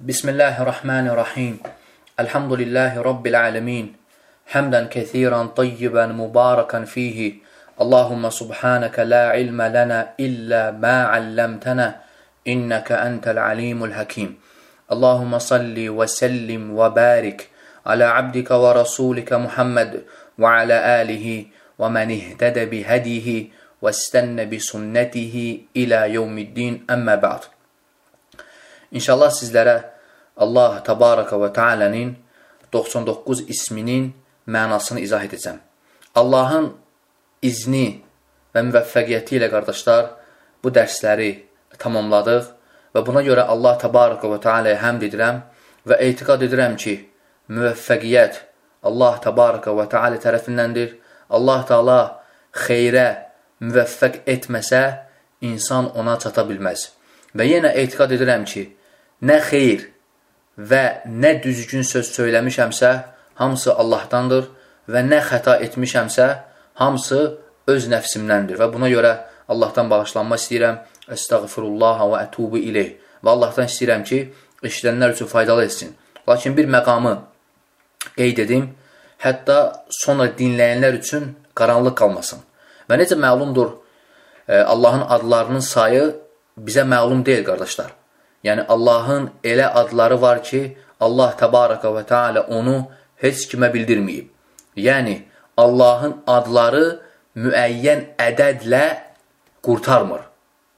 بسم الله الرحمن الرحيم الحمد لله رب العالمين حمدا كثيرا طيبا مباركا فيه اللهم سبحانك لا علم لنا إلا ما علمتنا إنك أنت العليم الحكيم اللهم صل وسلم وبارك على عبدك ورسولك محمد وعلى آله ومن اهتدى بهديه واستنى بسنته إلى يوم الدين أما بعد İnşallah sizlərə Allah Tabaraka və Teala'nın 99 isminin mənasını izah edəcəm. Allahın izni və müvəffəqiyyəti ilə qardaşlar bu dərsləri tamamladıq və buna görə Allah Tabaraka və Teala'ya həmd edirəm və etiqad edirəm ki, müvəffəqiyyət Allah Tabaraka və Teala tərəfindəndir. Allah Taala xeyrə müvəffəq etməsə, insan ona çata bilməz. Və yenə etiqad edirəm ki, nə xeyr və nə düzgün söz söyləmişəmsə, hamısı Allahdandır və nə xəta etmişəmsə, hamısı öz nəfsimdəndir və buna görə Allahdan bağışlanma istəyirəm. Əstəğfirullah və ətubu ileyh. Və Allahdan istəyirəm ki, eşidənlər üçün faydalı etsin. Lakin bir məqamı qeyd edim, hətta sonra dinləyənlər üçün qaranlıq qalmasın. Və necə məlumdur, e, Allahın adlarının sayı bizə məlum deyil, qardaşlar. Yəni Allahın elə adları var ki, Allah təbaraka və teala onu heç kimə bildirməyib. Yəni Allahın adları müəyyən ədədlə qurtarmır.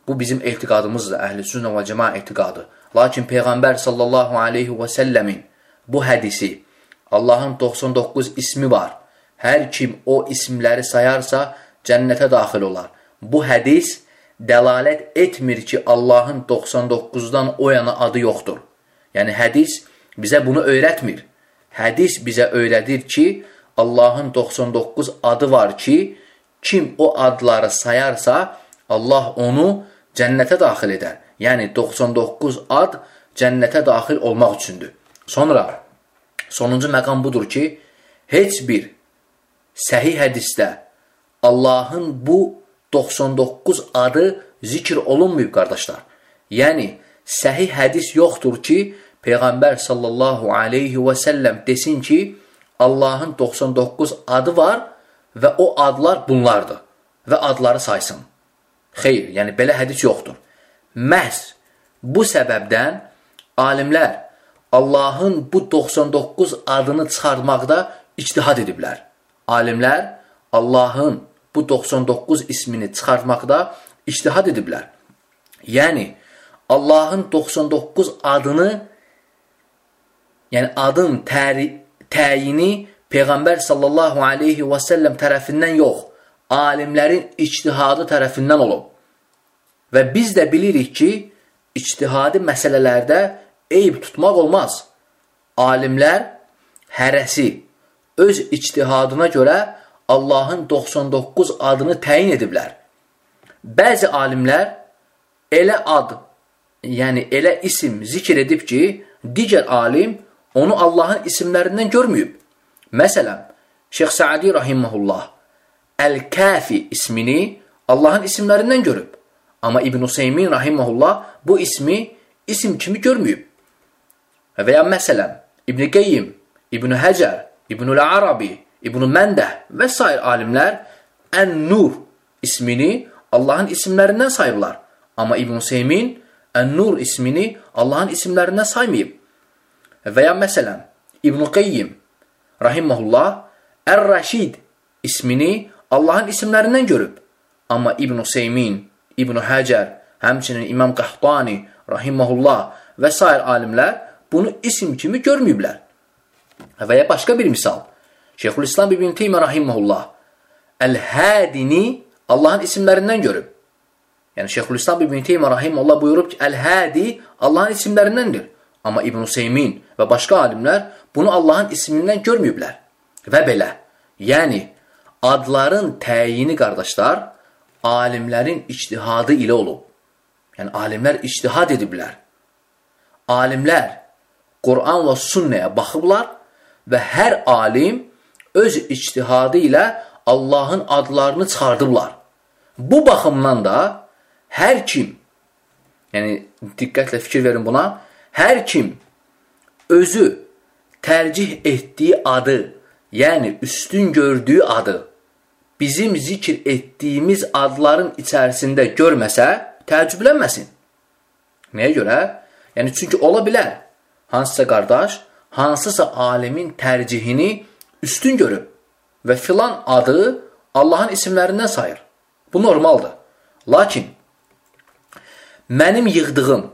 Bu bizim etiqadımızdır, əhl-i sünnə və cəma etiqadı. Lakin Peyğəmbər sallallahu aleyhi və səlləmin bu hədisi, Allahın 99 ismi var. Hər kim o isimləri sayarsa, cənnətə daxil olar. Bu hədis dəlalət etmir ki, Allahın 99-dan o yana adı yoxdur. Yəni, hədis bizə bunu öyrətmir. Hədis bizə öyrədir ki, Allahın 99 adı var ki, kim o adları sayarsa, Allah onu cənnətə daxil edər. Yəni, 99 ad cənnətə daxil olmaq üçündür. Sonra, sonuncu məqam budur ki, heç bir səhih hədisdə Allahın bu 99 adı zikr olunmayıb, qardaşlar. Yəni, səhih hədis yoxdur ki, Peyğəmbər sallallahu aleyhi və səlləm desin ki, Allahın 99 adı var və o adlar bunlardır və adları saysın. Xeyr, yəni belə hədis yoxdur. Məhz bu səbəbdən alimlər Allahın bu 99 adını çıxartmaqda ictihad ediblər. Alimlər Allahın bu 99 ismini çıxartmaqda iştihad ediblər. Yəni, Allahın 99 adını, yəni adın təri, təyini Peyğəmbər sallallahu aleyhi və səlləm tərəfindən yox, alimlərin ictihadı tərəfindən olub. Və biz də bilirik ki, ictihadi məsələlərdə eyb tutmaq olmaz. Alimlər hərəsi öz ictihadına görə Allahın 99 adını təyin ediblər. Bəzi alimlər elə ad, yəni elə isim zikr edib ki, digər alim onu Allahın isimlərindən görməyib. Məsələn, Şeyx Saadi rahimehullah Əl-Kafi ismini Allahın isimlərindən görüb. Amma İbn Useymin rahimehullah bu ismi isim kimi görməyib. Və ya məsələn, İbn Qeyyim, İbn Həcər, İbnül Arabi, İbn Məndah və s. alimlər Ən-Nur ismini Allahın isimlərindən sayıblar. Amma İbn Seymin Ən-Nur ismini Allahın isimlərindən saymayıb. Və ya məsələn, İbn Qeyyim rahimehullah Ər-Rəşid ismini Allahın isimlərindən görüb. Amma İbn Seymin, İbn Həcər, həmçinin İmam Qahtani rahimehullah və s. alimlər bunu isim kimi görməyiblər. Və ya başqa bir misal. Şeyxülislam İbn Teymiyyə rahimehullah Əl-Hədini Allahın isimlərindən görüb. Yəni Şeyxülislam İbn Teymiyyə rahimehullah buyurub ki, Əl-Hədi Allahın isimlərindəndir. Amma İbn Hüseymin və başqa alimlər bunu Allahın ismindən görməyiblər. Və belə. Yəni adların təyini qardaşlar alimlərin ictihadı ilə olub. Yəni alimlər ictihad ediblər. Alimlər Quran və sünnəyə baxıblar və hər alim öz ictihadı ilə Allahın adlarını çıxardıblar. Bu baxımdan da hər kim, yəni diqqətlə fikir verin buna, hər kim özü tərcih etdiyi adı, yəni üstün gördüyü adı bizim zikr etdiyimiz adların içərisində görməsə, təəccüblənməsin. Nəyə görə? Yəni çünki ola bilər hansısa qardaş hansısa alimin tərcihini üstün görüb və filan adı Allahın isimlərindən sayır. Bu normaldır. Lakin mənim yığdığım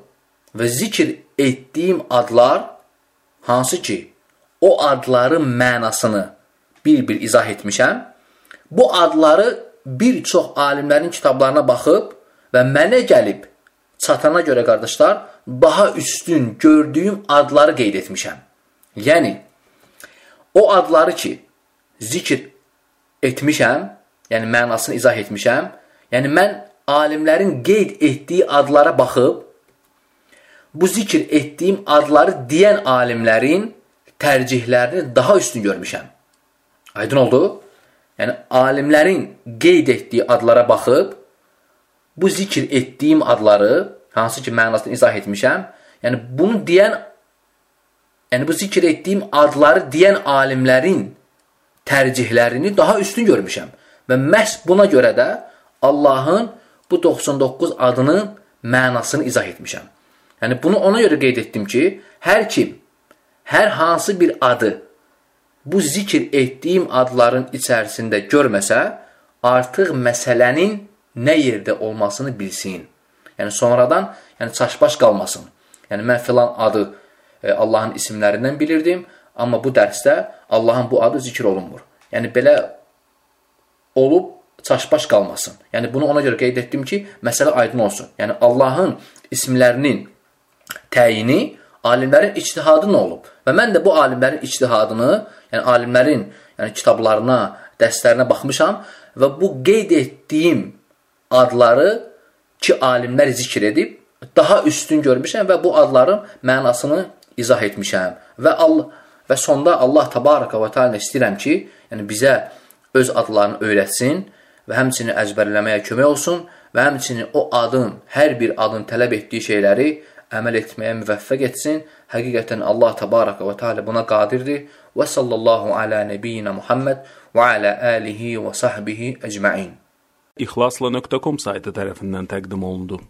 və zikr etdiyim adlar hansı ki o adların mənasını bir-bir izah etmişəm. Bu adları bir çox alimlərin kitablarına baxıb və mənə gəlib çatana görə qardaşlar daha üstün gördüyüm adları qeyd etmişəm. Yəni o adları ki zikr etmişəm, yəni mənasını izah etmişəm. Yəni mən alimlərin qeyd etdiyi adlara baxıb bu zikr etdiyim adları deyən alimlərin tərcihlərini daha üstün görmüşəm. Aydın oldu? Yəni alimlərin qeyd etdiyi adlara baxıb bu zikr etdiyim adları hansı ki mənasını izah etmişəm, yəni bunu deyən yəni bu zikr etdiyim adları deyən alimlərin tərcihlərini daha üstün görmüşəm və məhz buna görə də Allahın bu 99 adının mənasını izah etmişəm. Yəni bunu ona görə qeyd etdim ki, hər kim hər hansı bir adı bu zikr etdiyim adların içərisində görməsə, artıq məsələnin nə yerdə olmasını bilsin. Yəni sonradan, yəni çaşbaş qalmasın. Yəni mən filan adı Allahın isimlərindən bilirdim, amma bu dərsdə Allahın bu adı zikr olunmur. Yəni belə olub çaşbaş qalmasın. Yəni bunu ona görə qeyd etdim ki, məsələ aydın olsun. Yəni Allahın isimlərinin təyini alimlərin ictihadı nə olub? Və mən də bu alimlərin ictihadını, yəni alimlərin yəni kitablarına, dərslərinə baxmışam və bu qeyd etdiyim adları ki, alimlər zikr edib daha üstün görmüşəm və bu adların mənasını izah etmişəm. Və Allah və sonda Allah təbaraka və təala istəyirəm ki, yəni bizə öz adlarını öyrətsin və həmçinin əzbərləməyə kömək olsun və həmçinin o adın, hər bir adın tələb etdiyi şeyləri əməl etməyə müvəffəq etsin. Həqiqətən Allah təbaraka və teala buna qadirdir. Və sallallahu ala nəbiyyina Muhammed və ala alihi və sahbihi əcmaîn. İxlasla.com saytı tərəfindən təqdim olundu.